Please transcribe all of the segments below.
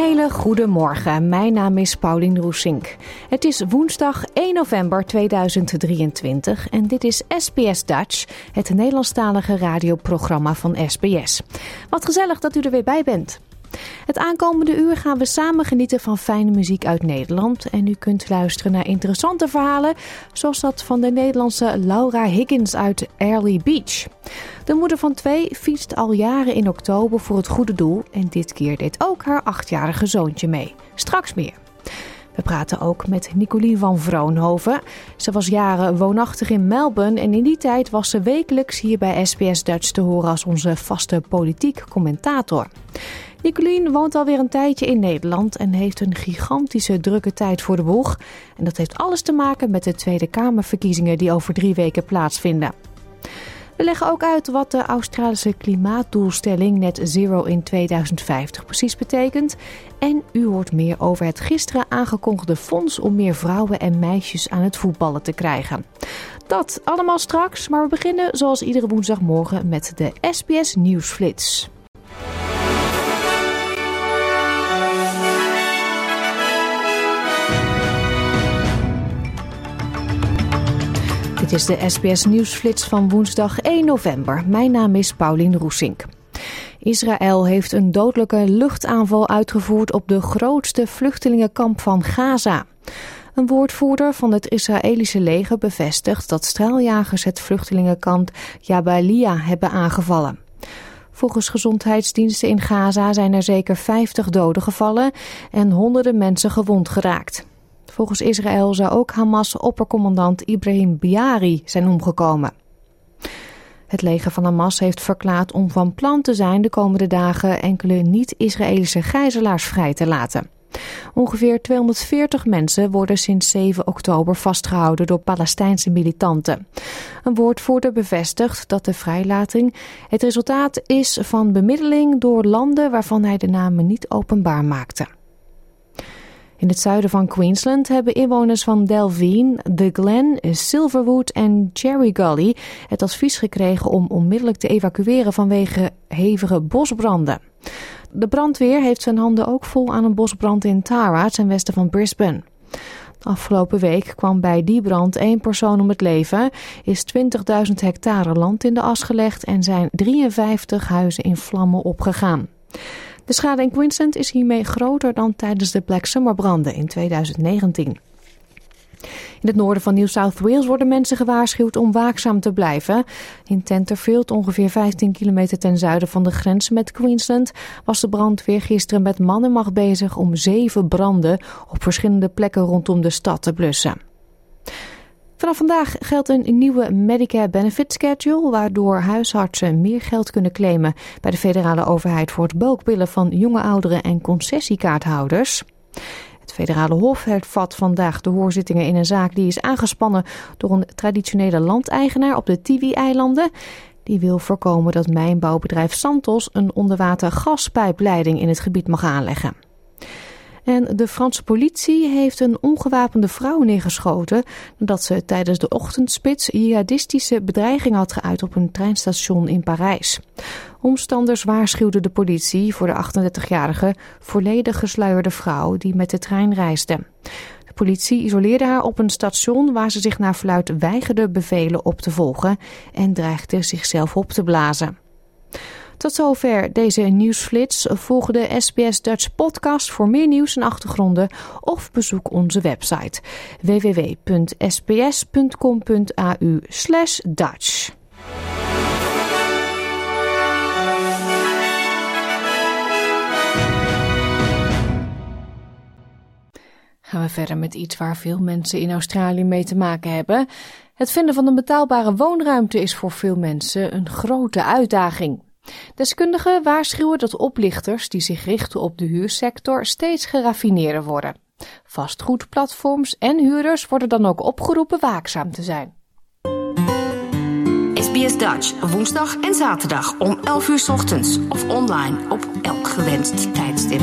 Hele goede morgen. Mijn naam is Paulien Roesink. Het is woensdag 1 november 2023 en dit is SBS Dutch, het Nederlandstalige radioprogramma van SBS. Wat gezellig dat u er weer bij bent. Het aankomende uur gaan we samen genieten van fijne muziek uit Nederland. En u kunt luisteren naar interessante verhalen, zoals dat van de Nederlandse Laura Higgins uit Early Beach. De moeder van twee fietst al jaren in oktober voor het goede doel. En dit keer deed ook haar achtjarige zoontje mee. Straks meer. We praten ook met Nicolien van Vroonhoven. Ze was jaren woonachtig in Melbourne en in die tijd was ze wekelijks hier bij SBS Dutch te horen als onze vaste politiek commentator. Nicolien woont alweer een tijdje in Nederland en heeft een gigantische drukke tijd voor de boeg. En dat heeft alles te maken met de Tweede Kamerverkiezingen die over drie weken plaatsvinden. We leggen ook uit wat de Australische klimaatdoelstelling Net Zero in 2050 precies betekent. En u hoort meer over het gisteren aangekondigde fonds om meer vrouwen en meisjes aan het voetballen te krijgen. Dat allemaal straks, maar we beginnen zoals iedere woensdagmorgen met de SBS Nieuwsflits. Dit is de SBS Nieuwsflits van woensdag 1 november. Mijn naam is Paulien Roesink. Israël heeft een dodelijke luchtaanval uitgevoerd op de grootste vluchtelingenkamp van Gaza. Een woordvoerder van het Israëlische leger bevestigt dat straaljagers het vluchtelingenkamp Jabalia hebben aangevallen. Volgens gezondheidsdiensten in Gaza zijn er zeker 50 doden gevallen en honderden mensen gewond geraakt. Volgens Israël zou ook Hamas-oppercommandant Ibrahim Biari zijn omgekomen. Het leger van Hamas heeft verklaard om van plan te zijn de komende dagen enkele niet-Israëlische gijzelaars vrij te laten. Ongeveer 240 mensen worden sinds 7 oktober vastgehouden door Palestijnse militanten. Een woordvoerder bevestigt dat de vrijlating het resultaat is van bemiddeling door landen waarvan hij de namen niet openbaar maakte. In het zuiden van Queensland hebben inwoners van Delvine, The Glen, Silverwood en Cherry Gully het advies gekregen om onmiddellijk te evacueren vanwege hevige bosbranden. De brandweer heeft zijn handen ook vol aan een bosbrand in Tara, ten westen van Brisbane. Afgelopen week kwam bij die brand één persoon om het leven, is 20.000 hectare land in de as gelegd en zijn 53 huizen in vlammen opgegaan. De schade in Queensland is hiermee groter dan tijdens de Black Summer branden in 2019. In het noorden van New South Wales worden mensen gewaarschuwd om waakzaam te blijven. In Tenterfield, ongeveer 15 kilometer ten zuiden van de grens met Queensland, was de brandweer gisteren met mannenmacht bezig om zeven branden op verschillende plekken rondom de stad te blussen. Vanaf vandaag geldt een nieuwe Medicare Benefit Schedule, waardoor huisartsen meer geld kunnen claimen bij de federale overheid voor het bulkbillen van jonge ouderen en concessiekaarthouders. Het federale hof hervat vandaag de hoorzittingen in een zaak die is aangespannen door een traditionele landeigenaar op de Tiwi-eilanden. Die wil voorkomen dat mijnbouwbedrijf Santos een onderwater gaspijpleiding in het gebied mag aanleggen. En de Franse politie heeft een ongewapende vrouw neergeschoten nadat ze tijdens de ochtendspits jihadistische bedreiging had geuit op een treinstation in Parijs. Omstanders waarschuwden de politie voor de 38-jarige volledig gesluierde vrouw die met de trein reisde. De politie isoleerde haar op een station waar ze zich naar verluid weigerde bevelen op te volgen en dreigde zichzelf op te blazen. Tot zover deze nieuwsflits. Volg de SBS Dutch podcast voor meer nieuws en achtergronden of bezoek onze website www.sbs.com.au/dutch. Gaan we verder met iets waar veel mensen in Australië mee te maken hebben. Het vinden van een betaalbare woonruimte is voor veel mensen een grote uitdaging. Deskundigen waarschuwen dat oplichters die zich richten op de huursector steeds geraffineerder worden. Vastgoedplatforms en huurders worden dan ook opgeroepen waakzaam te zijn. SBS Dutch, woensdag en zaterdag om 11 uur ochtends of online op elk gewenst tijdstip.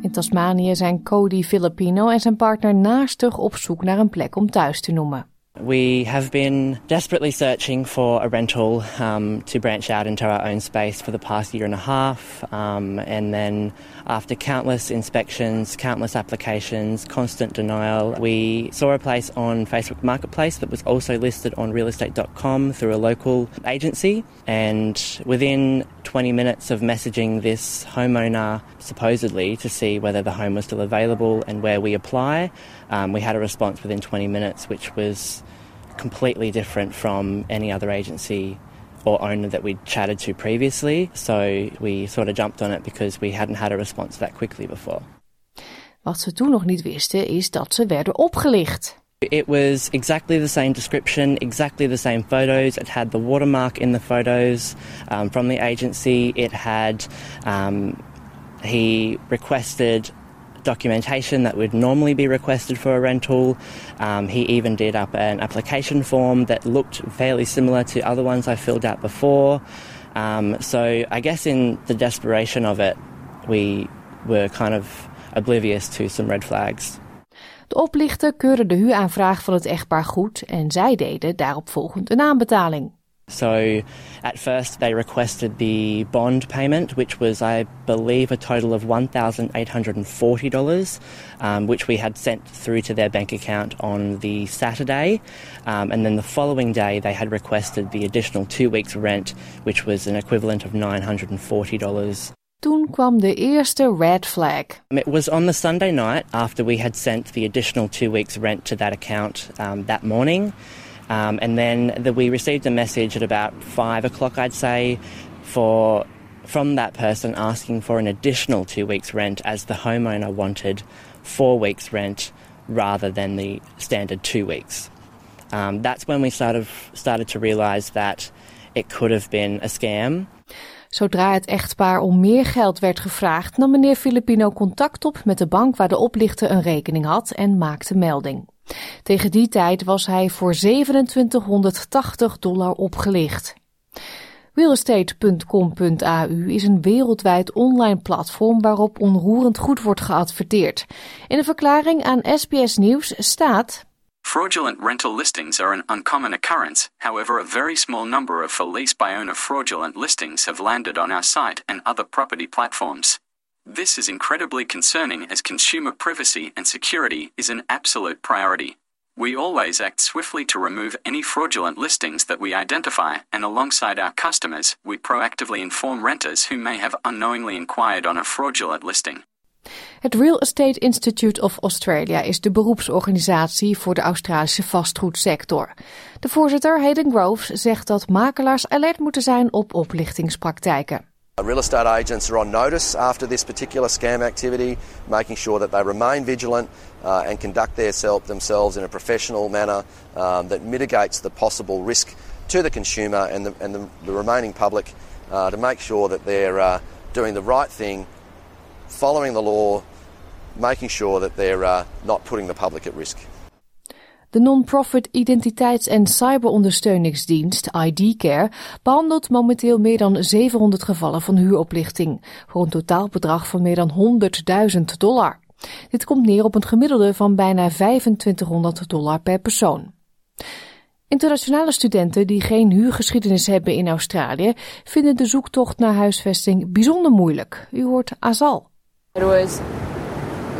In Tasmanië zijn Cody Filipino en zijn partner naastig op zoek naar een plek om thuis te noemen. We have been desperately searching for a rental um, to branch out into our own space for the past year and a half. Um, and then, after countless inspections, countless applications, constant denial, we saw a place on Facebook Marketplace that was also listed on realestate.com through a local agency. And within 20 minutes of messaging this homeowner, supposedly, to see whether the home was still available and where we apply, um, we had a response within 20 minutes, which was completely different from any other agency or owner that we'd chatted to previously. So we sort of jumped on it because we hadn't had a response that quickly before. Wat ze toen nog niet wisten is dat ze werden opgelicht. It was exactly the same description, exactly the same photos. It had the watermark in the photos um, from the agency. It had, um, he requested documentation that would normally be requested for a rental. Um, he even did up an application form that looked fairly similar to other ones I filled out before. Um, so I guess in the desperation of it, we were kind of oblivious to some red flags. De oplichter keurde de huuraanvraag van het echtpaar goed en zij deden daarop volgend een aanbetaling. So at first they requested the bond payment, which was, I believe, a total of $1,840, um, which we had sent through to their bank account on the Saturday. Um, and then the following day they had requested the additional two weeks' rent, which was an equivalent of $940. Toen kwam de eerste red flag. It was on the Sunday night after we had sent the additional two weeks' rent to that account um, that morning. Um, and then the, we received a message at about five o'clock, I'd say, for from that person asking for an additional two weeks' rent as the homeowner wanted four weeks' rent rather than the standard two weeks. Um, that's when we of started to realize that it could have been a scam. Zodra het echtpaar om meer geld werd gevraagd, nam meneer Filipino contact op met de bank waar de oplichter een rekening had en maakte melding. Tegen die tijd was hij voor 2780 dollar opgelicht. Realestate.com.au is een wereldwijd online platform waarop onroerend goed wordt geadverteerd. In een verklaring aan SBS Nieuws staat. Fraudulent rental listings are an uncommon occurrence, however, a very small number of for lease by owner fraudulent listings have landed on our site and other property platforms. This is incredibly concerning as consumer privacy and security is an absolute priority. We always act swiftly to remove any fraudulent listings that we identify, and alongside our customers, we proactively inform renters who may have unknowingly inquired on a fraudulent listing. Het Real Estate Institute of Australia is de beroepsorganisatie voor de Australische vastgoedsector. De voorzitter Hayden Groves zegt dat makelaars alert moeten zijn op oplichtingspraktijken. Real estate agents are on notice after this particular scam activity, making sure that they remain vigilant uh, and conduct themselves in a professional manner um, that mitigates the possible risk to the consumer and the, and the, the remaining public uh, to make sure that they're uh, doing the right thing, following the law, making sure that they're uh, not putting the public at risk. De non-profit identiteits- en cyberondersteuningsdienst ID-Care behandelt momenteel meer dan 700 gevallen van huuroplichting voor een totaalbedrag van meer dan 100.000 dollar. Dit komt neer op een gemiddelde van bijna 2500 dollar per persoon. Internationale studenten die geen huurgeschiedenis hebben in Australië vinden de zoektocht naar huisvesting bijzonder moeilijk. U hoort Azal.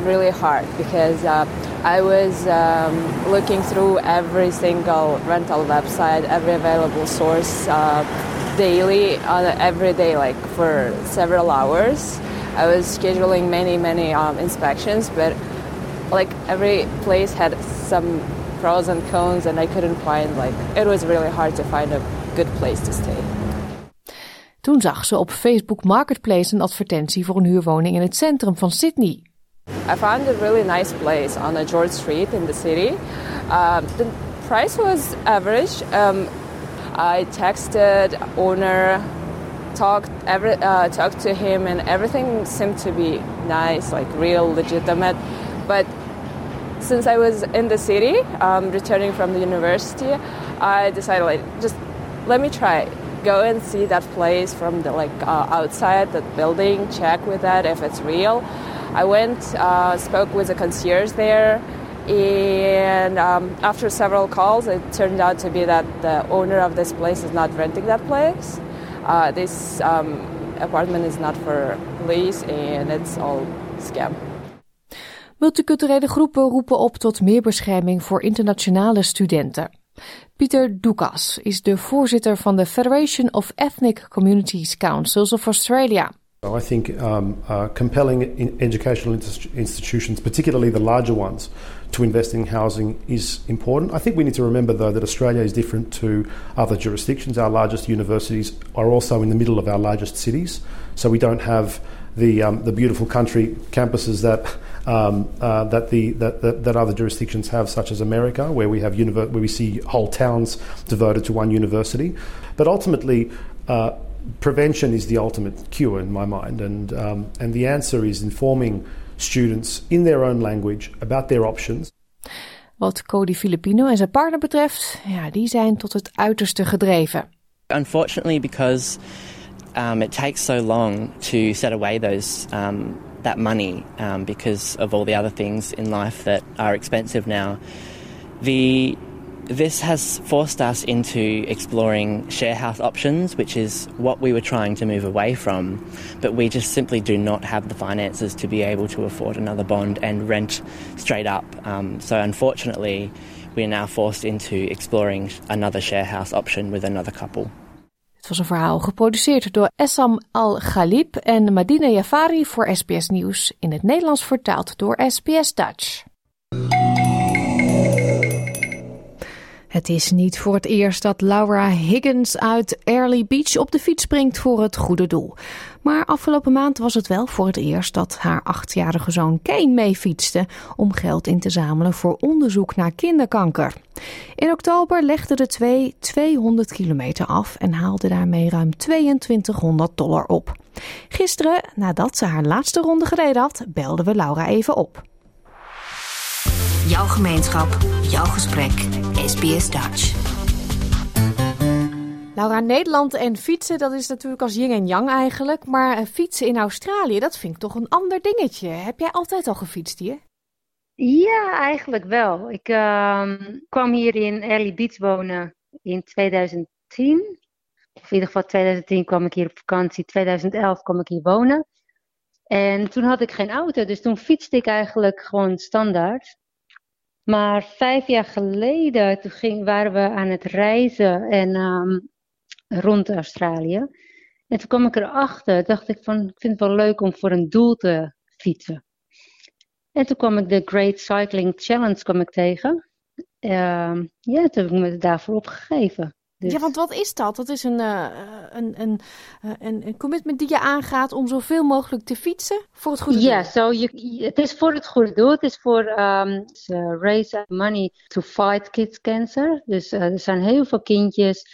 Really hard because uh, I was um, looking through every single rental website, every available source uh, daily, on every day, like for several hours. I was scheduling many, many um, inspections, but like every place had some pros and cons, and I couldn't find like it was really hard to find a good place to stay. Toen zag ze op Facebook Marketplace een advertentie voor een huurwoning in het centrum van Sydney. I found a really nice place on a George Street in the city. Um, the price was average. Um, I texted owner, talked every, uh, talked to him, and everything seemed to be nice, like real, legitimate. But since I was in the city, um, returning from the university, I decided like just let me try go and see that place from the like uh, outside that building, check with that if it's real. I went, uh, spoke with the concierge there, and um, after several calls, it turned out to be that the owner of this place is not renting that place. Uh, this um, apartment is not for lease, and it's all scam. Multiculturele groepen roepen op tot meer bescherming voor internationale studenten. Pieter Dukas is de voorzitter van de Federation of Ethnic Communities Councils of Australia. I think um, uh, compelling in educational institutions, particularly the larger ones, to invest in housing is important. I think we need to remember, though, that Australia is different to other jurisdictions. Our largest universities are also in the middle of our largest cities, so we don't have the um, the beautiful country campuses that um, uh, that the that, that, that, other jurisdictions have, such as America, where we have univer- where we see whole towns devoted to one university. But ultimately. Uh, prevention is the ultimate cure in my mind, and um, and the answer is informing students in their own language about their options. Wat Cody Filipino en zijn partner betreft, ja, die zijn tot het uiterste gedreven. Unfortunately, because um, it takes so long to set away those um, that money um, because of all the other things in life that are expensive now. The this has forced us into exploring share house options, which is what we were trying to move away from, but we just simply do not have the finances to be able to afford another bond and rent straight up. Um, so, unfortunately, we are now forced into exploring another share house option with another couple. Het was een verhaal geproduceerd door Essam Al-Ghalib en Madina Jafari voor SBS Nieuws, in het Nederlands vertaald door SBS Dutch. Het is niet voor het eerst dat Laura Higgins uit Early Beach op de fiets springt voor het goede doel. Maar afgelopen maand was het wel voor het eerst dat haar achtjarige zoon Kane mee fietste om geld in te zamelen voor onderzoek naar kinderkanker. In oktober legden de twee 200 kilometer af en haalden daarmee ruim 2200 dollar op. Gisteren, nadat ze haar laatste ronde gereden had, belden we Laura even op. Jouw gemeenschap, jouw gesprek, SBS Dutch. Laura, Nederland en fietsen, dat is natuurlijk als yin en yang eigenlijk. Maar eh, fietsen in Australië, dat vind ik toch een ander dingetje. Heb jij altijd al gefietst hier? Ja, eigenlijk wel. Ik uh, kwam hier in Early Beach wonen in 2010. Of in ieder geval 2010 kwam ik hier op vakantie. 2011 kwam ik hier wonen. En toen had ik geen auto, dus toen fietste ik eigenlijk gewoon standaard. Maar vijf jaar geleden, toen ging, waren we aan het reizen en um, rond Australië. En toen kwam ik erachter, dacht ik van, ik vind het wel leuk om voor een doel te fietsen. En toen kwam ik de Great Cycling Challenge kwam ik tegen. Uh, ja, toen heb ik me daarvoor opgegeven. Dus... Ja, want wat is dat? Dat is een, uh, een, een, uh, een, een, commitment die je aangaat om zoveel mogelijk te fietsen voor het goede doel. Ja, so het is voor het goede doel. Het is voor um, raise money to fight kids cancer. Dus uh, er zijn heel veel kindjes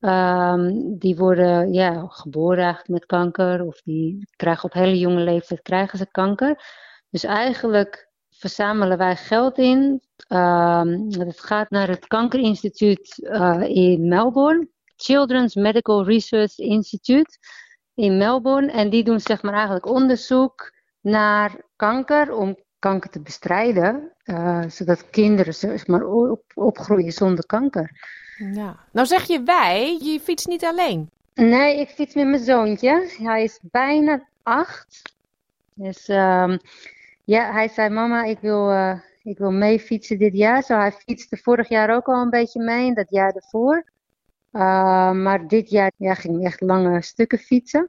um, die worden ja, geboren eigenlijk met kanker. Of die krijgen op hele jonge leeftijd krijgen ze kanker. Dus eigenlijk verzamelen wij geld in. Um, het gaat naar het Kankerinstituut uh, in Melbourne. Children's Medical Research Institute in Melbourne. En die doen zeg maar eigenlijk onderzoek naar kanker om kanker te bestrijden. Uh, zodat kinderen zeg maar, op, opgroeien zonder kanker. Ja. Nou zeg je wij, je fietst niet alleen. Nee, ik fiets met mijn zoontje. Hij is bijna acht. Dus um, ja, hij zei, mama, ik wil, uh, ik wil mee fietsen dit jaar. Zo, hij fietste vorig jaar ook al een beetje mee en dat jaar ervoor. Uh, maar dit jaar ja, ging hij echt lange stukken fietsen.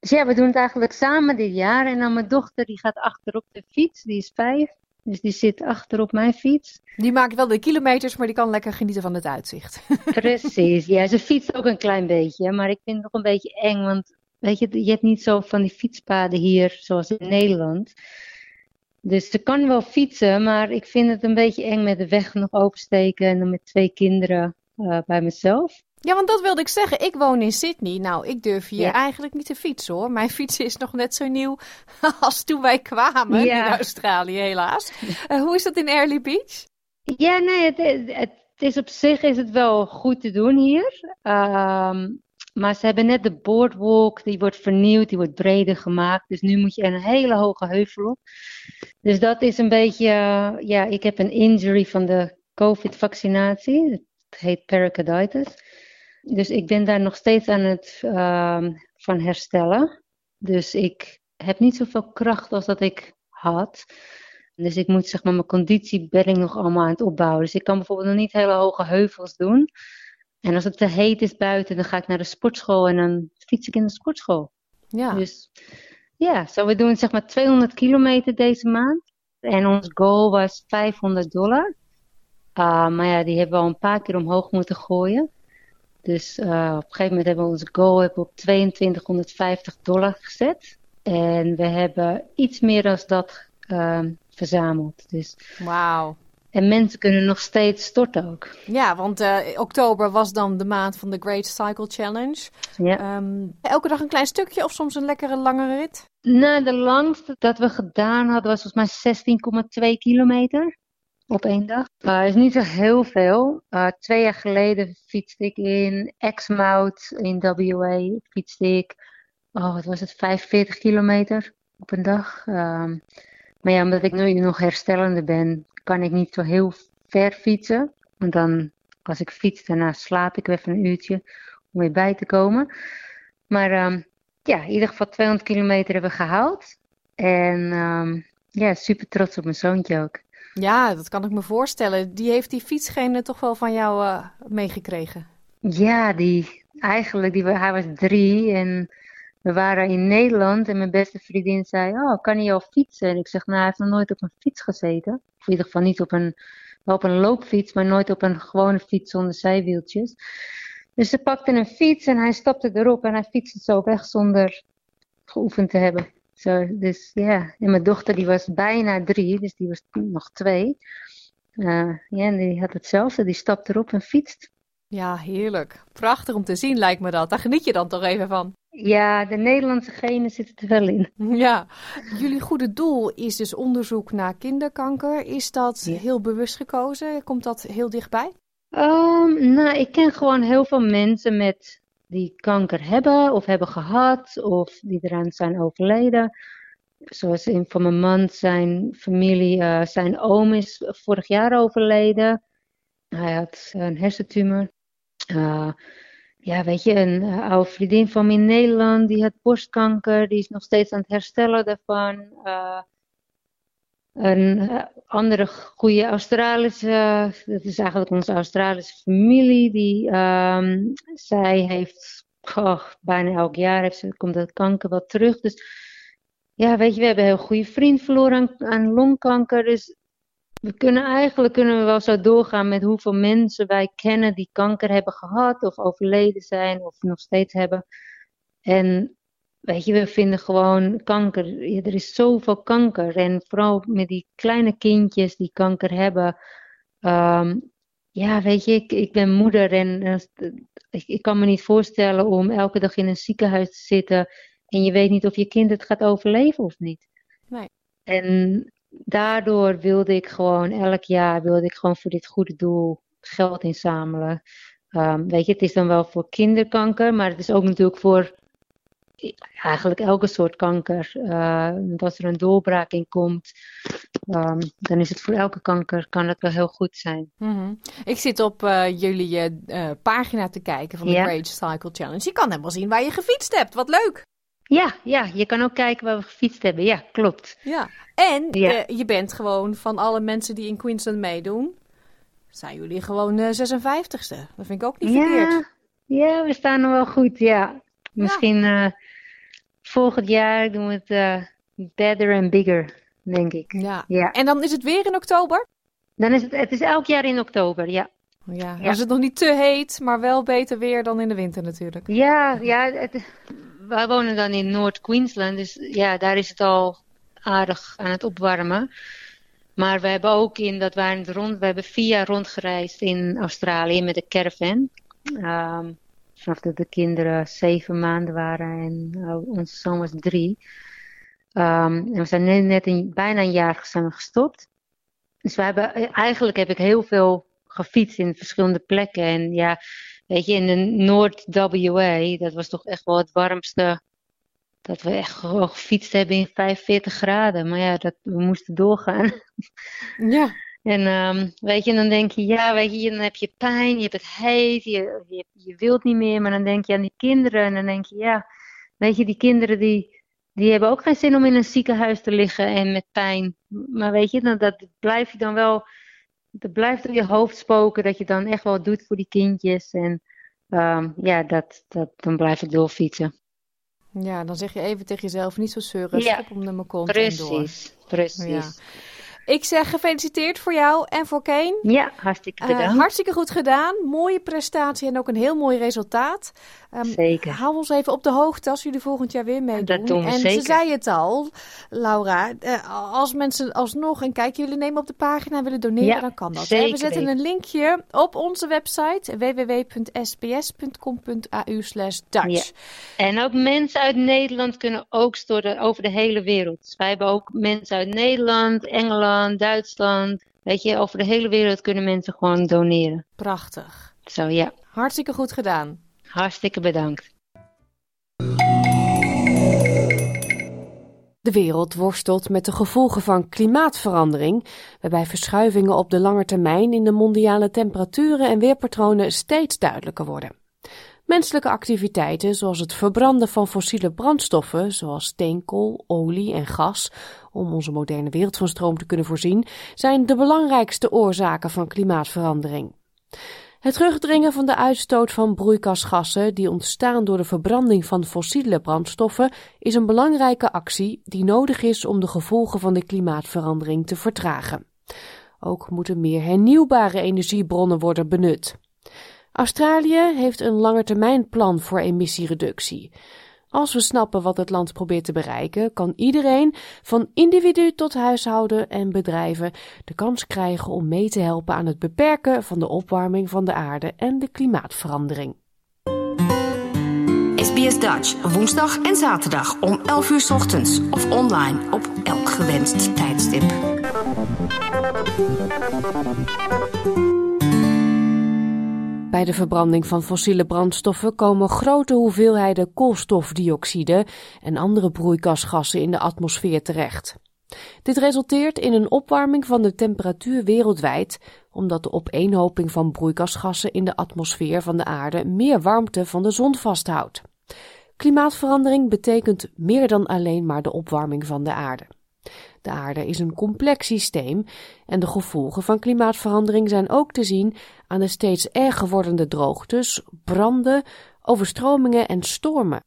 Dus ja, we doen het eigenlijk samen dit jaar. En dan mijn dochter, die gaat achterop de fiets, die is vijf. Dus die zit achter op mijn fiets. Die maakt wel de kilometers, maar die kan lekker genieten van het uitzicht. Precies, ja. Ze fietst ook een klein beetje, maar ik vind het nog een beetje eng. Want weet je, je hebt niet zo van die fietspaden hier zoals in Nederland. Dus ze kan wel fietsen, maar ik vind het een beetje eng met de weg nog oversteken en dan met twee kinderen uh, bij mezelf. Ja, want dat wilde ik zeggen. Ik woon in Sydney. Nou, ik durf hier eigenlijk niet te fietsen hoor. Mijn fiets is nog net zo nieuw als toen wij kwamen in Australië, helaas. Uh, hoe is dat in Early Beach? Ja, nee, het, het, is op zich is het wel goed te doen hier. Um, maar ze hebben net de boardwalk, die wordt vernieuwd, die wordt breder gemaakt. Dus nu moet je een hele hoge heuvel op. Dus dat is een beetje, ja, ik heb een injury van de COVID-vaccinatie. Het heet pericarditis. Dus ik ben daar nog steeds aan het uh, van herstellen. Dus ik heb niet zoveel kracht als dat ik had. Dus ik moet zeg maar mijn conditie ben ik nog allemaal aan het opbouwen. Dus ik kan bijvoorbeeld nog niet hele hoge heuvels doen. En als het te heet is buiten, dan ga ik naar de sportschool en dan fiets ik in de sportschool. Ja. Dus ja, zo we doen zeg maar 200 kilometer deze maand. En ons goal was 500 dollar. Uh, maar ja, die hebben we al een paar keer omhoog moeten gooien. Dus uh, op een gegeven moment hebben we onze goal hebben op 2250 dollar gezet. En we hebben iets meer dan dat uh, verzameld. Dus Wauw. En mensen kunnen nog steeds storten ook. Ja, want uh, oktober was dan de maand van de Great Cycle Challenge. Ja. Um, elke dag een klein stukje of soms een lekkere langere rit? Nou, de langste dat we gedaan hadden was volgens mij 16,2 kilometer op één dag. Uh, is niet zo heel veel. Uh, twee jaar geleden fietste ik in Exmouth in WA. Fietste ik, oh wat was het, 45 kilometer op een dag. Um, maar ja, omdat ik nu nog herstellende ben, kan ik niet zo heel ver fietsen. Want dan, als ik fiets, daarna slaap ik even een uurtje om weer bij te komen. Maar um, ja, in ieder geval 200 kilometer hebben we gehaald. En um, ja, super trots op mijn zoontje ook. Ja, dat kan ik me voorstellen. Die heeft die fietsgene toch wel van jou uh, meegekregen? Ja, die, eigenlijk, die, hij was drie en we waren in Nederland en mijn beste vriendin zei, oh, kan hij al fietsen? En ik zeg, nou, hij heeft nog nooit op een fiets gezeten. Of in ieder geval niet op een, op een loopfiets, maar nooit op een gewone fiets zonder zijwieltjes. Dus ze pakte een fiets en hij stapte erop en hij fietste zo weg zonder geoefend te hebben. Dus ja, en mijn dochter die was bijna drie, dus die was nog twee. Ja, en die had hetzelfde, die stapte erop en fietst. Ja, heerlijk. Prachtig om te zien lijkt me dat. Daar geniet je dan toch even van. Ja, de Nederlandse genen zitten er wel in. Ja, jullie goede doel is dus onderzoek naar kinderkanker. Is dat heel bewust gekozen? Komt dat heel dichtbij? Um, nou, ik ken gewoon heel veel mensen met die kanker hebben of hebben gehad of die eraan zijn overleden. Zoals in van mijn man, zijn familie, uh, zijn oom is vorig jaar overleden. Hij had een hersentumor. Uh, ja, weet je, een uh, oude vriendin van me in Nederland, die had borstkanker, die is nog steeds aan het herstellen daarvan. Uh, een uh, andere goede Australische, dat is eigenlijk onze Australische familie, die, um, zij heeft, bijna elk jaar heeft ze, komt dat kanker wel terug. Dus ja, weet je, we hebben een heel goede vriend verloren aan, aan longkanker. Dus we kunnen eigenlijk kunnen we wel zo doorgaan met hoeveel mensen wij kennen die kanker hebben gehad of overleden zijn of nog steeds hebben. En weet je, we vinden gewoon kanker. Ja, er is zoveel kanker. En vooral met die kleine kindjes die kanker hebben. Um, ja, weet je, ik, ik ben moeder en uh, ik, ik kan me niet voorstellen om elke dag in een ziekenhuis te zitten en je weet niet of je kind het gaat overleven of niet. Nee. En daardoor wilde ik gewoon elk jaar wilde ik gewoon voor dit goede doel geld inzamelen. Um, weet je, het is dan wel voor kinderkanker, maar het is ook natuurlijk voor eigenlijk elke soort kanker. Uh, als er een doorbraak in komt, um, dan is het voor elke kanker kan het wel heel goed zijn. Mm -hmm. Ik zit op uh, jullie uh, pagina te kijken van de ja. Great Cycle Challenge. Je kan helemaal zien waar je gefietst hebt. Wat leuk! Ja, ja, je kan ook kijken waar we gefietst hebben. Ja, klopt. Ja, en ja. Uh, je bent gewoon van alle mensen die in Queensland meedoen, zijn jullie gewoon uh, 56ste. Dat vind ik ook niet ja, verkeerd. Ja, we staan er wel goed, ja. Misschien uh, volgend jaar doen we het better and bigger. denk ik. Ja. Ja. En dan is het weer in oktober? Dan is het, het is elk jaar in oktober, ja. Ja, dan Ja. is het nog niet te heet, maar wel beter weer dan in de winter natuurlijk. Ja, ja het, wij wonen dan in Noord-Queensland, dus ja, daar is het al aardig aan het opwarmen. Maar we hebben ook in, dat waren rond, we hebben vier jaar rondgereisd in Australië met de caravan. Ehm, vanaf dat de kinderen zeven maanden waren en uh, onze zoon was drie. Ehm, en we zijn net, bijna een jaar we gestopt. Dus we hebben, eigenlijk heb ik heel veel gefietst in verschillende plekken. En ja, weet je, in de Noord-WA, dat was toch echt wel het warmste. Dat we echt gewoon gefietst hebben in 45 graden. Maar ja, dat, we moesten doorgaan. Ja. En ehm, weet je, dan denk je, ja, weet je, dan heb je pijn, je hebt het heet, je, je, je wilt niet meer. Maar dan denk je aan die kinderen en dan denk je, ja, weet je, die kinderen die, die hebben ook geen zin om in een ziekenhuis te liggen en met pijn. Maar weet je, dan, dat blijf je dan wel, dat blijft door je hoofd spoken, dat je dan echt wel doet voor die kindjes. En ehm, ja, dat, dat, dan blijf ik doorfietsen. Ja, dan zeg je even tegen jezelf, niet zo zeuren, Ja, hem naar mijn kont en door. Precies, precies. Ja. Ik zeg gefeliciteerd voor jou en voor Kane. Ja, hartstikke Eh, bedankt. hartstikke goed gedaan. Mooie prestatie en ook een heel mooi resultaat. Ehm, Zeker. Hou ons even op de hoogte als jullie volgend jaar weer meedoen. Dat doen we en ze zeker. zei het al, Laura. eh, als mensen alsnog een kijkje willen nemen op de pagina en willen doneren, Ja, dan kan dat. zeker we zetten een linkje op onze website www.sbs.com.au Dutch. Ja. En ook mensen uit Nederland kunnen ook storten over de hele wereld. Dus wij hebben ook mensen uit Nederland, Engeland, Duitsland. Weet je, over de hele wereld kunnen mensen gewoon doneren. Prachtig. Zo ja, Hartstikke goed gedaan. hartstikke bedankt. De wereld worstelt met de gevolgen van klimaatverandering, waarbij verschuivingen op de lange termijn in de mondiale temperaturen en weerpatronen steeds duidelijker worden. Menselijke activiteiten, zoals het verbranden van fossiele brandstoffen, zoals steenkool, olie en gas, om onze moderne wereld van stroom te kunnen voorzien, zijn de belangrijkste oorzaken van klimaatverandering. Het terugdringen van de uitstoot van broeikasgassen die ontstaan door de verbranding van fossiele brandstoffen is een belangrijke actie die nodig is om de gevolgen van de klimaatverandering te vertragen. Ook moeten meer hernieuwbare energiebronnen worden benut. Australië heeft een langetermijnplan voor emissiereductie. Als we snappen wat het land probeert te bereiken, kan iedereen, van individu tot huishouden en bedrijven, de kans krijgen om mee te helpen aan het beperken van de opwarming van de aarde en de klimaatverandering. SBS Dutch, woensdag en zaterdag om 11 uur ochtends of online op elk gewenst tijdstip. Bij de verbranding van fossiele brandstoffen komen grote hoeveelheden koolstofdioxide en andere broeikasgassen in de atmosfeer terecht. Dit resulteert in een opwarming van de temperatuur wereldwijd, omdat de opeenhoping van broeikasgassen in de atmosfeer van de aarde meer warmte van de zon vasthoudt. Klimaatverandering betekent meer dan alleen maar de opwarming van de aarde. De aarde is een complex systeem en de gevolgen van klimaatverandering zijn ook te zien aan de steeds erger wordende droogtes, branden, overstromingen en stormen.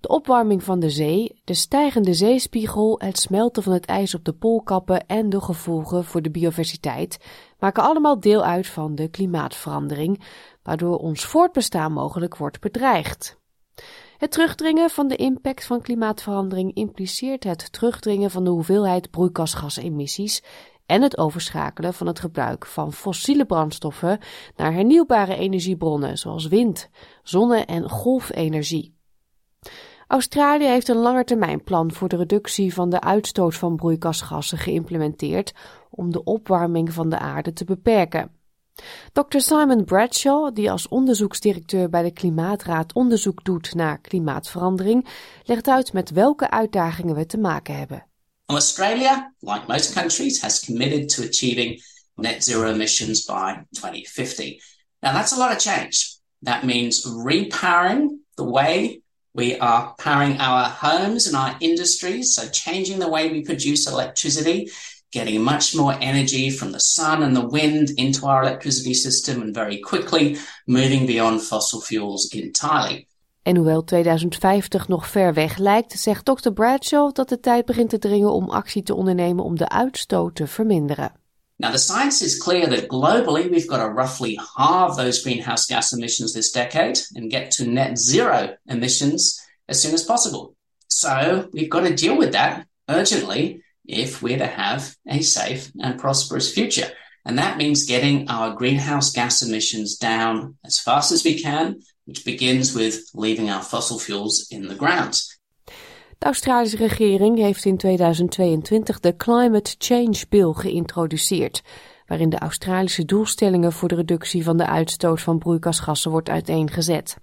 De opwarming van de zee, de stijgende zeespiegel, het smelten van het ijs op de poolkappen en de gevolgen voor de biodiversiteit maken allemaal deel uit van de klimaatverandering, waardoor ons voortbestaan mogelijk wordt bedreigd. Het terugdringen van de impact van klimaatverandering impliceert het terugdringen van de hoeveelheid broeikasgasemissies en het overschakelen van het gebruik van fossiele brandstoffen naar hernieuwbare energiebronnen zoals wind, zonne- en golfenergie. Australië heeft een langetermijnplan voor de reductie van de uitstoot van broeikasgassen geïmplementeerd om de opwarming van de aarde te beperken. Dr. Simon Bradshaw, die als onderzoeksdirecteur bij de Klimaatraad onderzoek doet naar klimaatverandering, legt uit met welke uitdagingen we te maken hebben. Australia, like most countries, has committed to achieving net zero emissions by 2050. Now, that's a lot of change. That means repowering the way we are powering our homes and our industries, so changing the way we produce electricity, getting much more energy from the sun and the wind into our electricity system, and very quickly moving beyond fossil fuels entirely. En hoewel 2050 nog ver weg lijkt, zegt Dr. Bradshaw dat de tijd begint te dringen om actie te ondernemen om de uitstoot te verminderen. Now, the science is clear that globally we've got to roughly halve those greenhouse gas emissions this decade and get to net zero emissions as soon as possible. So, we've got to deal with that urgently if we're to have a safe and prosperous future. And that means getting our greenhouse gas emissions down as fast as we can, which begins with leaving our fossil fuels in the ground. De Australische regering heeft in 2022 de Climate Change Bill geïntroduceerd, waarin de Australische doelstellingen voor de reductie van de uitstoot van broeikasgassen wordt uiteengezet.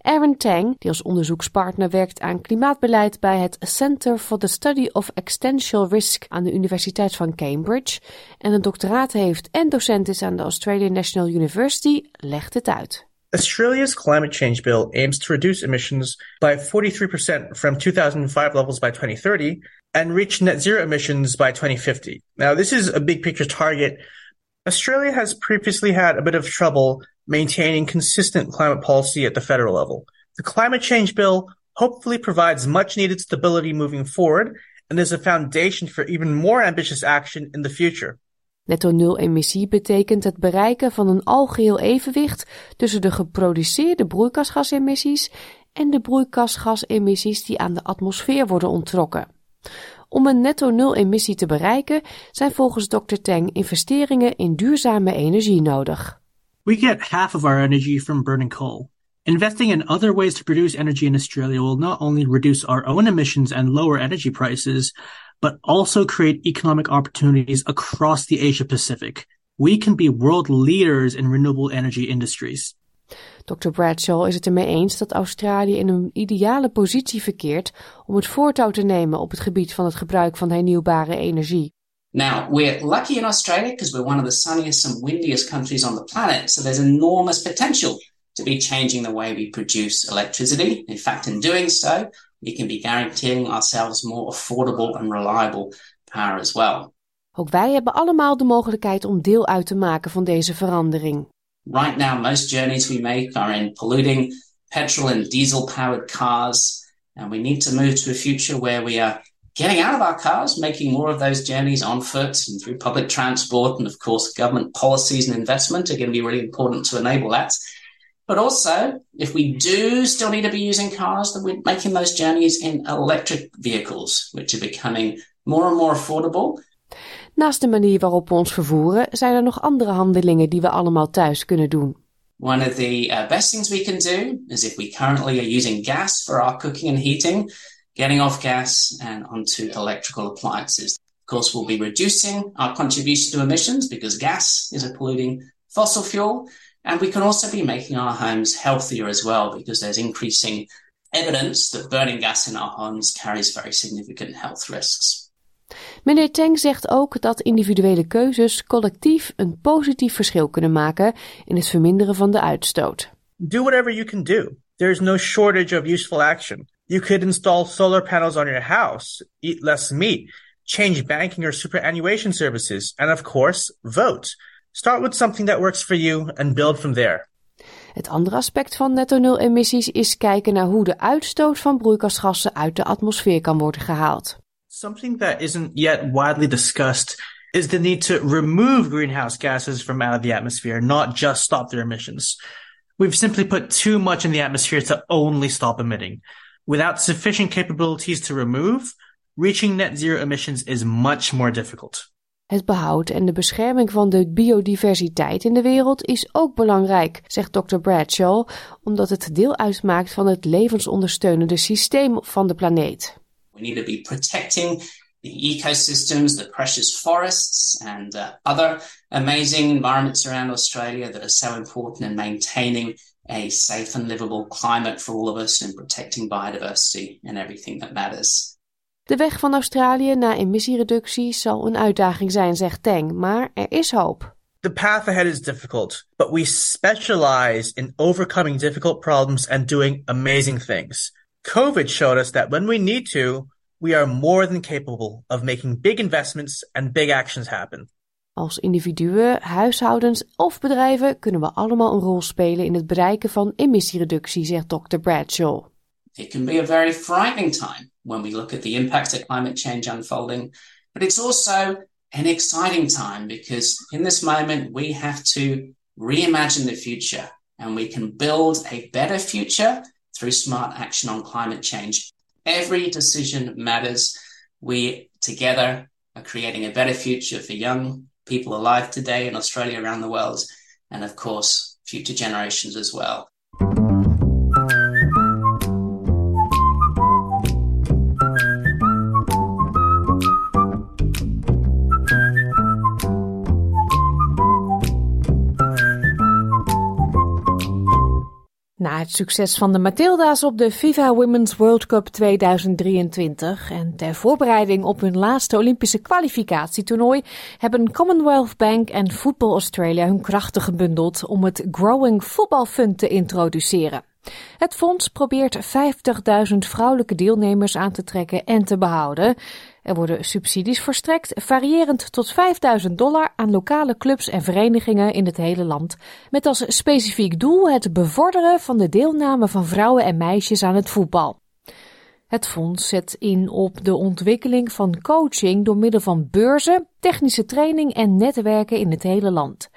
Aaron Tang, die als onderzoekspartner werkt aan klimaatbeleid bij het Center for the Study of Existential Risk aan de Universiteit van Cambridge en een doctoraat heeft en docent is aan de Australian National University, legt het uit. Australia's climate change bill aims to reduce emissions by 43% from 2005 levels by 2030 and reach net zero emissions by 2050. Now, this is a big picture target. Australia has previously had a bit of trouble maintaining consistent climate policy at the federal level. The climate change bill hopefully provides much needed stability moving forward and is a foundation for even more ambitious action in the future. Netto nul emissie betekent het bereiken van een algeheel evenwicht tussen de geproduceerde broeikasgasemissies en de broeikasgasemissies die aan de atmosfeer worden onttrokken. Om een netto nul emissie te bereiken zijn volgens Dr. Tang investeringen in duurzame energie nodig. We get half of our energy from burning coal. Investing in other ways to produce energy in Australia will not only reduce our own emissions and lower energy prices, but also create economic opportunities across the Asia Pacific. We can be world leaders in renewable energy industries. Dr. Bradshaw is het ermee eens dat Australië in een ideale positie verkeert om het voortouw te nemen op het gebied van het gebruik van hernieuwbare energie. Now, we're lucky in Australia because we're one of the sunniest and windiest countries on the planet, so there's enormous potential to be changing the way we produce electricity. In fact, in doing so, we can be guaranteeing ourselves more affordable and reliable power as well. Ook wij hebben allemaal de mogelijkheid om deel uit te maken van deze verandering. Right now, most journeys we make are in polluting petrol and diesel powered cars, and we need to move to a future where we are getting out of our cars, making more of those journeys on foot and through public transport. And of course, government policies and investment are going to be really important to enable that. But also, if we do still need to be using cars, then we're making those journeys in electric vehicles, which are becoming more and more affordable. Naast de manier waarop we ons vervoeren, zijn er nog andere handelingen die we allemaal thuis kunnen doen. One of the uh, best things we can do is if we currently are using gas for our cooking and heating, getting off gas and onto electrical appliances. Of course, we'll be reducing our contribution to emissions because gas is a polluting fossil fuel. And we can also be making our homes healthier as well because there's increasing evidence that burning gas in our homes carries very significant health risks. Meneer Teng zegt ook dat individuele keuzes collectief een positief verschil kunnen maken in het verminderen van de uitstoot. Do whatever you can do. There's no shortage of useful action. You could install solar panels on your house, eat less meat, change banking or superannuation services, and of course, vote. Start with something that works for you and build from there. Het andere aspect van netto nul emissies is kijken naar hoe de uitstoot van broeikasgassen uit de atmosfeer kan worden gehaald. Something that isn't yet widely discussed is the need to remove greenhouse gases from out of the atmosphere, not just stop their emissions. We've simply put too much in the atmosphere to only stop emitting. Without sufficient capabilities to remove, reaching net zero emissions is much more difficult. Het behoud en de bescherming van de biodiversiteit in de wereld is ook belangrijk, zegt Dr. Bradshaw, omdat het deel uitmaakt van het levensondersteunende systeem van de planeet. We need to be protecting the ecosystems, the precious forests, and uh, other amazing environments around Australia that are so important in maintaining a safe and livable climate for all of us and protecting biodiversity and everything that matters. De weg van Australië naar emissiereductie zal een uitdaging zijn, zegt Tang, maar er is hoop. The path ahead is difficult, but we specialize in overcoming difficult problems and doing amazing things. COVID showed us that when we need to, we are more than capable of making big investments and big actions happen. Als individuen, huishoudens of bedrijven kunnen we allemaal een rol spelen in het bereiken van emissiereductie, zegt Dr. Bradshaw. It can be a very frightening time when we look at the impact of climate change unfolding, but it's also an exciting time because in this moment we have to reimagine the future and we can build a better future through smart action on climate change. Every decision matters. We together are creating a better future for young people alive today in Australia, around the world, and of course, future generations as well. Het succes van de Matilda's op de FIFA Women's World Cup 2023 en ter voorbereiding op hun laatste Olympische kwalificatietoernooi hebben Commonwealth Bank en Football Australia hun krachten gebundeld om het Growing Football Fund te introduceren. Het fonds probeert 50.000 vrouwelijke deelnemers aan te trekken en te behouden. Er worden subsidies verstrekt, variërend tot 5000 dollar aan lokale clubs en verenigingen in het hele land, met als specifiek doel het bevorderen van de deelname van vrouwen en meisjes aan het voetbal. Het fonds zet in op de ontwikkeling van coaching door middel van beurzen, technische training en netwerken in het hele land.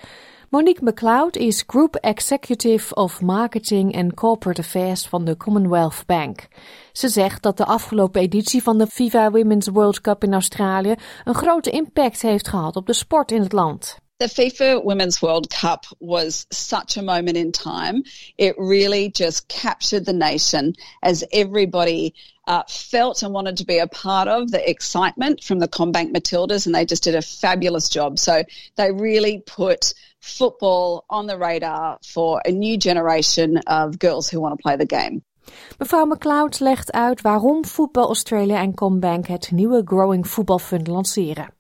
Monique McLeod is Group Executive of Marketing and Corporate Affairs van de Commonwealth Bank. Ze zegt dat de afgelopen editie van de FIFA Women's World Cup in Australië een grote impact heeft gehad op de sport in het land. The FIFA Women's World Cup was such a moment in time. It really just captured the nation as everybody uh, felt and wanted to be a part of the excitement from the Combank Matildas, and they just did a fabulous job. So they really put football on the radar for a new generation of girls who want to play the game. Mevrouw McLeod legt uit waarom Voetbal Australia en Combank het nieuwe Growing Football Fund lanceren.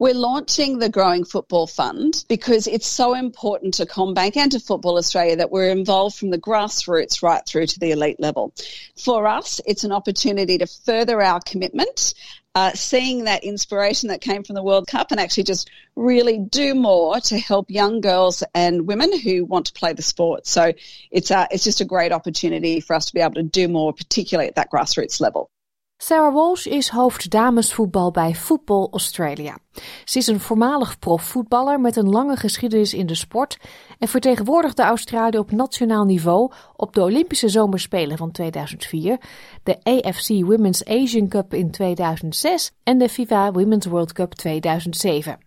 We're launching the Growing Football Fund because it's so important to Combank and to Football Australia that we're involved from the grassroots right through to the elite level. For us, it's an opportunity to further our commitment uh, seeing that inspiration that came from the World Cup and actually just really do more to help young girls and women who want to play the sport. So it's, uh, it's just a great opportunity for us to be able to do more, particularly at that grassroots level. Sarah Walsh is hoofd damesvoetbal bij Football Australia. Ze is een voormalig profvoetballer met een lange geschiedenis in de sport en vertegenwoordigde Australië op nationaal niveau op de Olympische Zomerspelen van 2004, de AFC Women's Asian Cup in 2006 en de FIFA Women's World Cup 2007.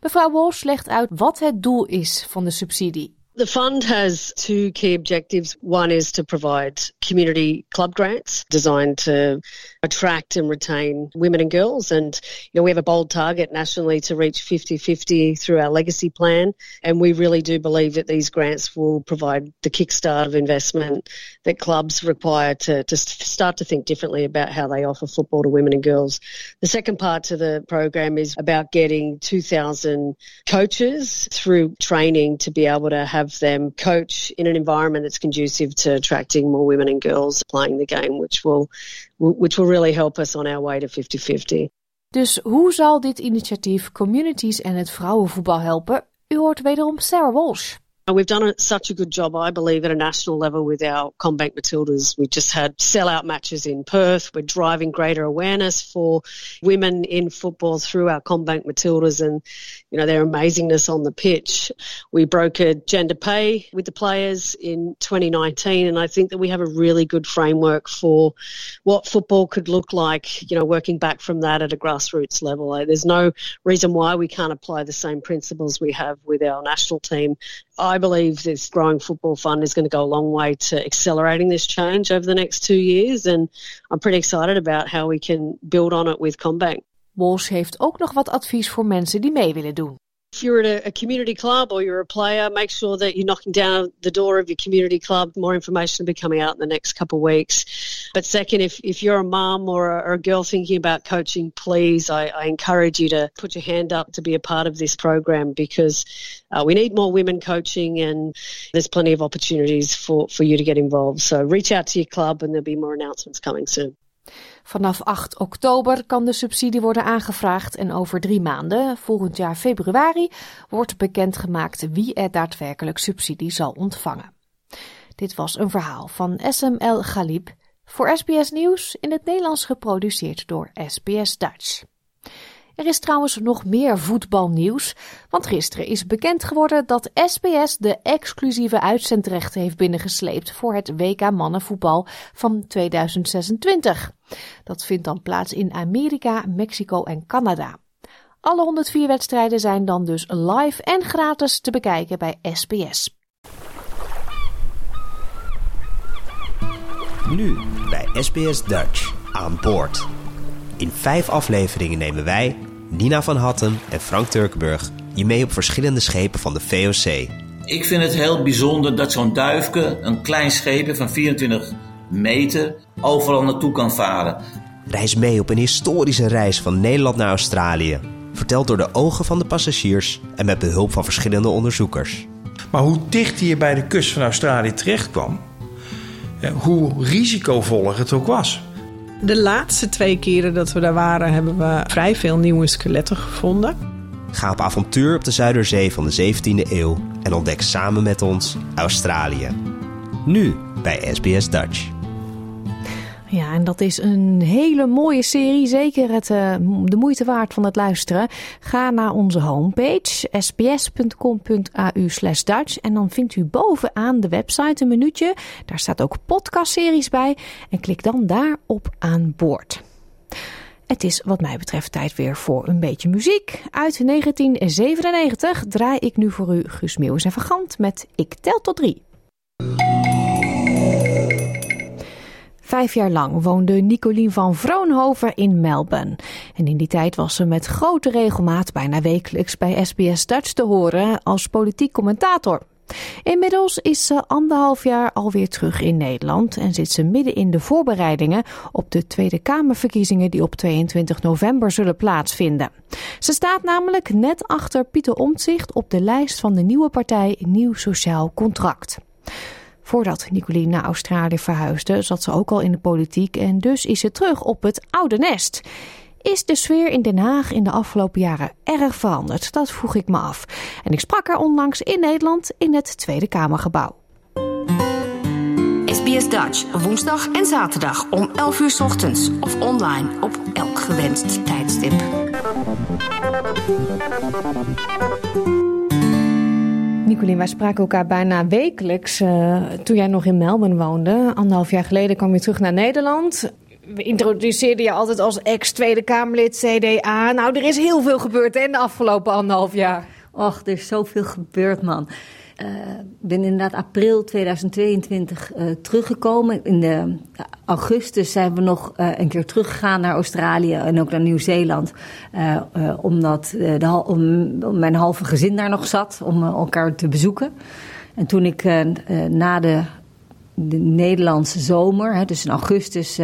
Mevrouw Walsh legt uit wat het doel is van de subsidie. The fund has two key objectives. One is to provide community club grants designed to attract and retain women and girls. And, you know, we have a bold target nationally to reach 50-50 through our legacy plan. And we really do believe that these grants will provide the kickstart of investment that clubs require to, to start to think differently about how they offer football to women and girls. The second part to the program is about getting 2,000 coaches through training to be able to have them coach in an environment that's conducive to attracting more women and girls playing the game, which will which will really help us on our way to 50-50. Dus hoe zal dit initiatief communities en het vrouwenvoetbal helpen? U hoort wederom Sarah Walsh. We've done such a good job, I believe, at a national level with our Combank Matildas. We just had sellout matches in Perth. We're driving greater awareness for women in football through our Combank Matildas and, you know, their amazingness on the pitch. We brokered gender pay with the players in 2019, and I think that we have a really good framework for what football could look like, you know, working back from that at a grassroots level. There's no reason why we can't apply the same principles we have with our national team. I believe this growing football fund is going to go a long way to accelerating this change over the next two years. And I'm pretty excited about how we can build on it with Combank. Walsh heeft ook nog wat advies voor mensen die mee willen doen. If you're at a, a, community club or you're a player, make sure that you're knocking down the door of your community club. More information will be coming out in the next couple of weeks. But second, if, if you're a mum or a, or a girl thinking about coaching, please, I, I, encourage you to put your hand up to be a part of this program because uh, we need more women coaching and there's plenty of opportunities for, for you to get involved. So reach out to your club and there'll be more announcements coming soon. Vanaf 8 oktober kan de subsidie worden aangevraagd en over drie maanden, volgend jaar februari, wordt bekendgemaakt wie er daadwerkelijk subsidie zal ontvangen. Dit was een verhaal van SML Galib voor SBS Nieuws in het Nederlands geproduceerd door SBS Dutch. Er is trouwens nog meer voetbalnieuws, want gisteren is bekend geworden dat SBS de exclusieve uitzendrechten heeft binnengesleept voor het WK mannenvoetbal van 2026. Dat vindt dan plaats in Amerika, Mexico en Canada. Alle 104 wedstrijden zijn dan dus live en gratis te bekijken bij SBS. Nu bij SBS Dutch aan boord. In vijf afleveringen nemen wij, Nina van Hatten en Frank Turkenburg, je mee op verschillende schepen van de VOC. Ik vind het heel bijzonder dat zo'n duifke, een klein schepen van 24 meter, overal naartoe kan varen. Reis mee op een historische reis van Nederland naar Australië. Verteld door de ogen van de passagiers en met behulp van verschillende onderzoekers. Maar hoe dicht hij bij de kust van Australië terecht kwam, hoe risicovol het ook was. De laatste twee keren dat we daar waren, hebben we vrij veel nieuwe skeletten gevonden. Ga op avontuur op de Zuiderzee van de 17e eeuw en ontdek samen met ons Australië. Nu bij SBS Dutch. Ja, en dat is een hele mooie serie. Zeker het, uh, de moeite waard van het luisteren. Ga naar onze homepage sbs.com.au slash Dutch. En dan vindt u bovenaan de website een minuutje. Daar staat ook podcastseries bij. En klik dan daarop aan boord. Het is wat mij betreft tijd weer voor een beetje muziek. Uit 1997 draai ik nu voor u Guus Meeuwis en Vergant met Ik tel tot drie. Vijf jaar lang woonde Nicolien van Vroonhoven in Melbourne. En in die tijd was ze met grote regelmaat bijna wekelijks bij SBS Dutch te horen als politiek commentator. Inmiddels is ze anderhalf jaar alweer terug in Nederland en zit ze midden in de voorbereidingen op de Tweede Kamerverkiezingen die op 22 november zullen plaatsvinden. Ze staat namelijk net achter Pieter Omtzigt op de lijst van de nieuwe partij Nieuw Sociaal Contract. Voordat Nicolien naar Australië verhuisde, zat ze ook al in de politiek en dus is ze terug op het oude nest. Is de sfeer in Den Haag in de afgelopen jaren erg veranderd? Dat vroeg ik me af. En ik sprak haar onlangs in Nederland in het Tweede Kamergebouw. SBS Dutch, woensdag en zaterdag om 11 uur ochtends of online op elk gewenst tijdstip. Nicolien, wij spraken elkaar bijna wekelijks uh, toen jij nog in Melbourne woonde. Anderhalf jaar geleden kwam je terug naar Nederland. We introduceerden je altijd als ex-Tweede Kamerlid CDA. Nou, er is heel veel gebeurd in de afgelopen anderhalf jaar. Och, er is zoveel gebeurd, man. Uh, ben inderdaad april 2022 uh, teruggekomen. In de, augustus zijn we nog uh, een keer teruggegaan naar Australië en ook naar Nieuw-Zeeland. omdat de, om, mijn halve gezin daar nog zat, om elkaar te bezoeken. En toen ik na de, de Nederlandse zomer, hè, dus in augustus,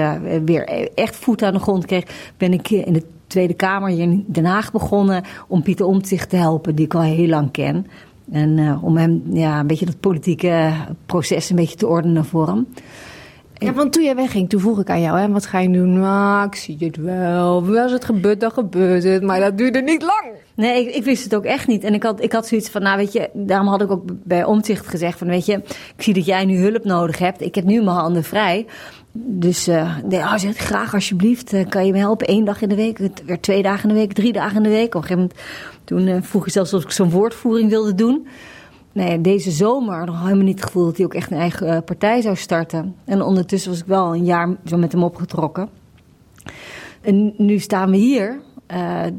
weer echt voet aan de grond kreeg, ben ik in de Tweede Kamer hier in Den Haag begonnen om Pieter Omtzigt te helpen, die ik al heel lang ken. En uh, om hem ja, een beetje dat politieke proces een beetje te ordenen voor hem. Ja, want toen jij wegging, toen vroeg ik aan jou, hè, wat ga je doen? Nou, ik zie het wel. Als het gebeurt, dan gebeurt het. Maar dat duurde niet lang. Nee, ik, ik, wist het ook echt niet. En ik had, ik had zoiets van, nou weet je, daarom had ik ook bij Omzicht gezegd van, weet je, ik zie dat jij nu hulp nodig hebt. Ik heb nu mijn handen vrij. Dus nee, oh, zeg, graag alsjeblieft, uh, kan je me helpen? Eén dag in de week, weer twee dagen in de week, drie dagen in de week. Op een gegeven moment, toen uh, vroeg je zelfs of ik zo'n woordvoering wilde doen. Nee, deze zomer ik helemaal niet het gevoel dat hij ook echt een eigen partij zou starten. En ondertussen was ik wel een jaar zo met hem opgetrokken. En nu staan we hier.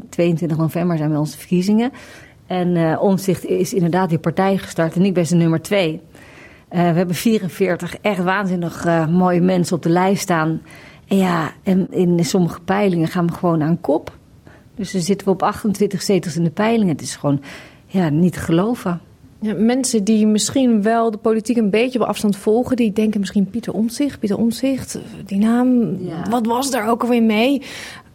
22 november zijn we onze verkiezingen. En Omzicht is inderdaad die partij gestart en ik ben zijn nummer twee. Uh, we hebben 44 echt waanzinnig uh, mooie mensen op de lijst staan. En ja, en in sommige peilingen gaan we gewoon aan kop. Dus dan zitten we op 28 zetels in de peilingen. Het is gewoon ja, niet te geloven. Ja, mensen die misschien wel de politiek een beetje op afstand volgen, die denken misschien Pieter Omtzigt. Pieter Omtzigt, die naam, ja. wat was daar ook alweer mee?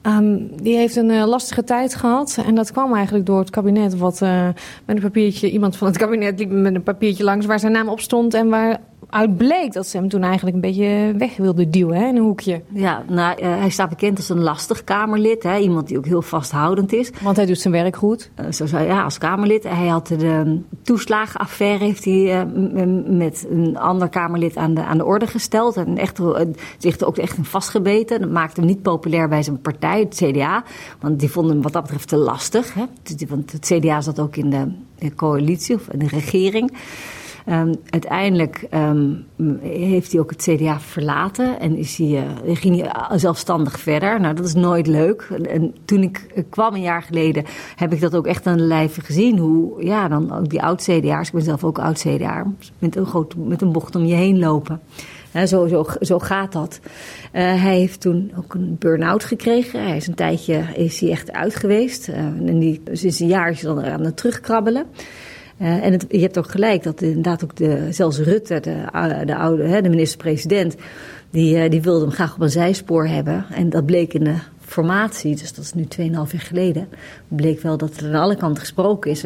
Um, die heeft een uh, lastige tijd gehad. En dat kwam eigenlijk door het kabinet. Wat uh, met een papiertje, iemand van het kabinet liep met een papiertje langs waar zijn naam op stond. En waar uit bleek dat ze hem toen eigenlijk een beetje weg wilde duwen hè, in een hoekje. Ja, nou, uh, hij staat bekend als een lastig Kamerlid. Hè? Iemand die ook heel vasthoudend is. Want hij doet zijn werk goed. Uh, zo ja, als Kamerlid. Hij had de toeslagenaffaire heeft hij, uh, met een ander Kamerlid aan de, aan de orde gesteld. En echt, zich er ook echt in vastgebeten. Dat maakte hem niet populair bij zijn partij, het CDA. Want die vonden hem wat dat betreft te lastig. Hè? Want het CDA zat ook in de, de coalitie of in de regering. Um, uiteindelijk um, heeft hij ook het CDA verlaten en is hij, uh, ging hij zelfstandig verder. Nou, dat is nooit leuk. En toen ik kwam een jaar geleden, heb ik dat ook echt aan de lijve gezien. Hoe, ja, dan ook die oud-CDA'ers, ik ben zelf ook oud-CDA, met een, groot, met een bocht om je heen lopen. Zo, zo, zo gaat dat. Hij heeft toen ook een burn-out gekregen. Hij is een tijdje is hij echt uit geweest. En die, sinds een jaar is hij dan aan het terugkrabbelen. Uh, en het, je hebt ook gelijk dat inderdaad ook de, zelfs Rutte, de, de oude, de minister-president, die, die wilde hem graag op een zijspoor hebben. En dat bleek in de formatie, dus dat is nu 2,5 jaar geleden, bleek wel dat er aan alle kanten gesproken is.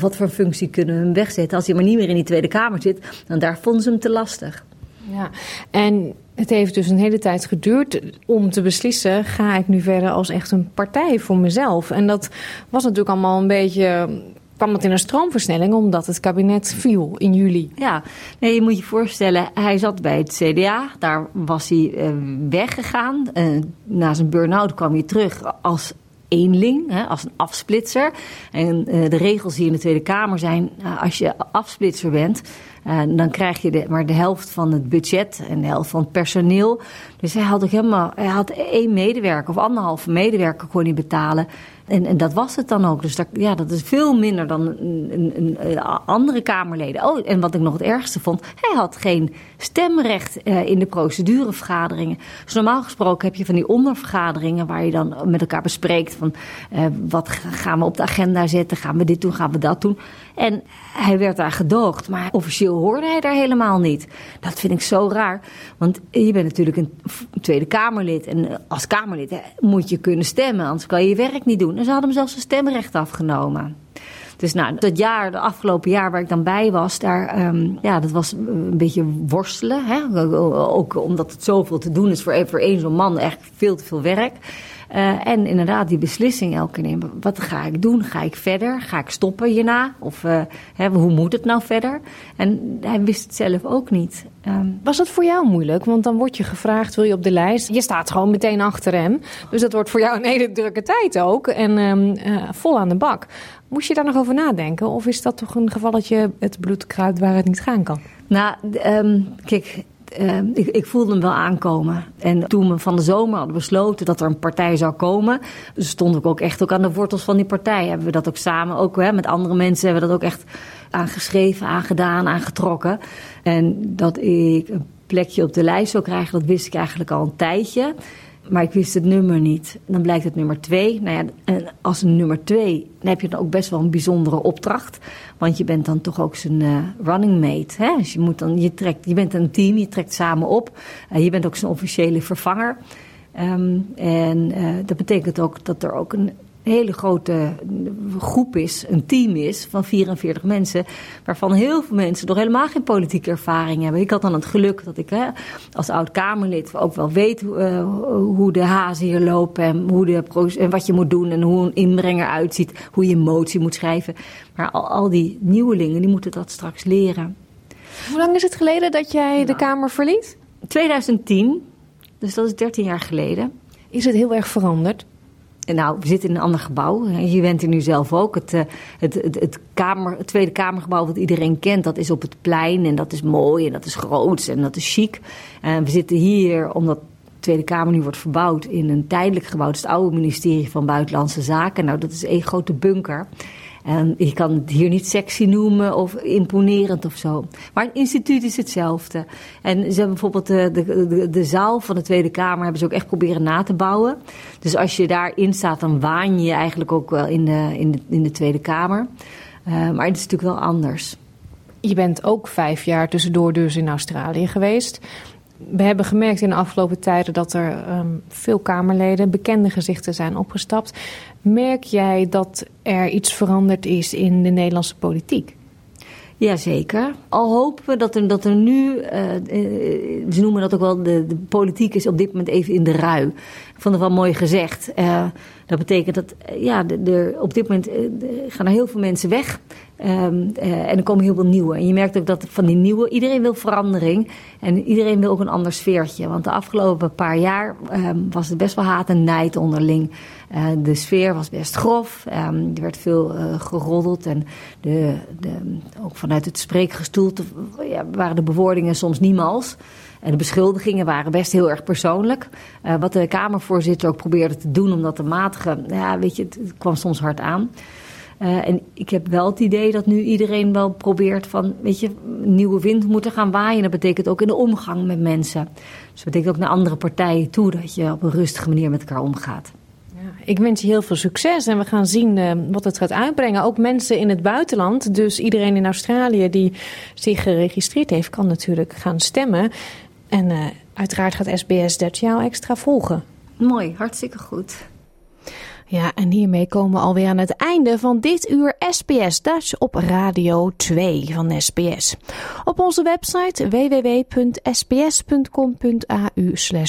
Wat voor functie kunnen we hem wegzetten? Als hij maar niet meer in die Tweede Kamer zit, dan daar vonden ze hem te lastig. Ja, en het heeft dus een hele tijd geduurd om te beslissen: ga ik nu verder als echt een partij voor mezelf? En dat was natuurlijk allemaal een beetje. Kwam het in een stroomversnelling omdat het kabinet viel in juli. Ja, nee, je moet je voorstellen, hij zat bij het CDA. Daar was hij uh, weggegaan. Uh, na zijn burn-out kwam hij terug als eenling, hè, als een afsplitser. En uh, de regels hier in de Tweede Kamer zijn: als je afsplitser bent en dan krijg je de, maar de helft van het budget en de helft van het personeel. Dus hij had ook helemaal, hij had één medewerker of anderhalve medewerker kon hij betalen. En, en dat was het dan ook. Dus dat, ja, dat is veel minder dan een, een, andere Kamerleden. Oh, en wat ik nog het ergste vond, hij had geen stemrecht uh, in de procedurevergaderingen. Dus normaal gesproken heb je van die ondervergaderingen waar je dan met elkaar bespreekt van uh, wat gaan we op de agenda zetten, gaan we dit doen, gaan we dat doen. En hij werd daar gedoogd, maar officieel hoorde hij daar helemaal niet. Dat vind ik zo raar, want je bent natuurlijk een Tweede Kamerlid en als Kamerlid moet je kunnen stemmen, anders kan je je werk niet doen. En ze hadden hem zelfs zijn stemrecht afgenomen. Dus nou, dat jaar, de afgelopen jaar waar ik dan bij was, daar, um, ja, dat was een beetje worstelen. Hè? Ook omdat het zoveel te doen is voor, voor één zo'n man, echt veel te veel werk. Uh, en inderdaad, die beslissing elke keer nemen. Wat ga ik doen? Ga ik verder? Ga ik stoppen hierna? Of uh, hè, hoe moet het nou verder? En hij wist het zelf ook niet. Um, Was het voor jou moeilijk? Want dan word je gevraagd, wil je op de lijst? Je staat gewoon meteen achter hem. Dus dat wordt voor jou een hele drukke tijd ook. En um, uh, vol aan de bak. Moest je daar nog over nadenken? Of is dat toch een gevalletje het bloed kruipt waar het niet gaan kan? Nou, um, kijk, uh, ik, ik, voelde hem wel aankomen. En toen we van de zomer hadden besloten dat er een partij zou komen, stond ik ook echt ook aan de wortels van die partij. Hebben we dat ook samen, ook hè, met andere mensen, hebben we dat ook echt aangeschreven, aangedaan, aangetrokken. En dat ik een plekje op de lijst zou krijgen, dat wist ik eigenlijk al een tijdje. Maar ik wist het nummer niet. Dan blijkt het nummer twee. Nou ja, en als nummer twee, dan heb je dan ook best wel een bijzondere opdracht. Want je bent dan toch ook zijn uh, running mate. Hè? Dus je, moet dan, je, trekt, je bent een team, je trekt samen op. Uh, je bent ook zijn officiële vervanger. Um, en uh, dat betekent ook dat er ook een hele grote groep is, een team is van 44 mensen, waarvan heel veel mensen nog helemaal geen politieke ervaring hebben. Ik had dan het geluk dat ik hè, als oud-Kamerlid ook wel weet uh, hoe de hazen hier lopen en, hoe de, en wat je moet doen en hoe een inbrenger uitziet, hoe je een motie moet schrijven. Maar al, al die nieuwelingen, die moeten dat straks leren. Hoe lang is het geleden dat jij nou, de Kamer verliet? 2010, dus dat is 13 jaar geleden. Is het heel erg veranderd? Nou, we zitten in een ander gebouw. Je bent er nu zelf ook. Het, eh, het, het, het, kamer, Tweede Kamergebouw wat iedereen kent, dat is op het plein. En dat is mooi en dat is groot en dat is chic. En we zitten hier omdat de Tweede Kamer nu wordt verbouwd in een tijdelijk gebouw. Het is het oude ministerie van Buitenlandse Zaken. Nou, dat is één grote bunker. En je kan het hier niet sexy noemen of imponerend of zo. Maar het instituut is hetzelfde. En ze hebben bijvoorbeeld de, de, de, de zaal van de Tweede Kamer hebben ze ook echt proberen na te bouwen. Dus als je daarin staat, dan waan je eigenlijk ook wel in de, in de, in de Tweede Kamer. Uh, maar het is natuurlijk wel anders. Je bent ook vijf jaar tussendoor dus in Australië geweest we hebben gemerkt in de afgelopen tijden dat er um, veel Kamerleden, bekende gezichten zijn Merk jij dat er iets veranderd is in de Nederlandse politiek? Jazeker. Al hopen we dat er, dat er nu, uh, ze noemen dat ook wel, de, de, politiek is op dit moment even in de rui. Ik vond het wel mooi gezegd. Uh, dat betekent dat ja, de, op dit moment gaan er heel veel mensen weg. Um, en er komen heel veel nieuwe. En je merkt ook dat van die nieuwe, iedereen wil verandering. En iedereen wil ook een ander sfeertje. Want de afgelopen paar jaar um, was het best wel haat en nijd onderling. Uh, de sfeer was best grof. Um, er werd veel uh, geroddeld. En de, de, ook vanuit het spreekgestoel ja, waren de bewoordingen soms niemals. En de beschuldigingen waren best heel erg persoonlijk. Wat de Kamervoorzitter ook probeerde te doen om dat te matigen. Ja, weet je, het kwam soms hard aan. Uh, en ik heb wel het idee dat nu iedereen wel probeert van, weet je, nieuwe wind moet er gaan waaien. Dat betekent ook in de omgang met mensen. Dus dat betekent ook naar andere partijen toe dat je op een rustige manier met elkaar omgaat. Ik wens je heel veel succes en we gaan zien uh, wat het gaat uitbrengen. Ook mensen in het buitenland, dus iedereen in Australië die zich geregistreerd heeft, kan natuurlijk gaan stemmen. En uh, uiteraard gaat SBS Dutch jou extra volgen. Mooi, hartstikke goed. Ja, en hiermee komen we alweer aan het einde van dit uur SBS Dutch op Radio 2 van SBS. Op onze website www.sbs.com.au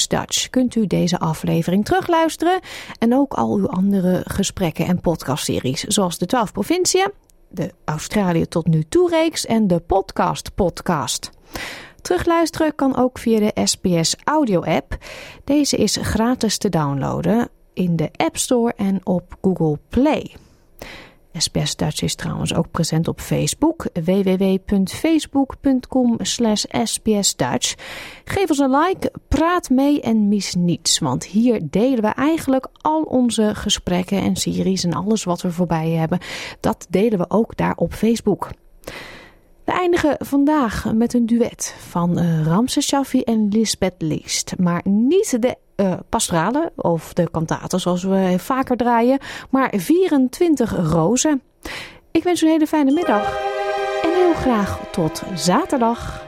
Dutch kunt u deze aflevering terugluisteren en ook al uw andere gesprekken en podcastseries, zoals de 12 provinciën, de Australië tot nu toe reeks en de podcast podcast. Terugluisteren kan ook via de SBS audio app. Deze is gratis te downloaden in de App Store en op Google Play. SBS Dutch is trouwens ook present op Facebook. www.facebook.com slash. Geef ons een like, praat mee en mis niets. Want hier delen we eigenlijk al onze gesprekken en series en alles wat we voorbij hebben. Dat delen we ook daar op Facebook. We eindigen vandaag met een duet van uh, Ramses Shaffi en Lisbeth Leest. Maar niet de uh, of de kantaten zoals we vaker draaien, maar 24 rozen. Ik wens u een hele fijne middag en heel graag tot zaterdag.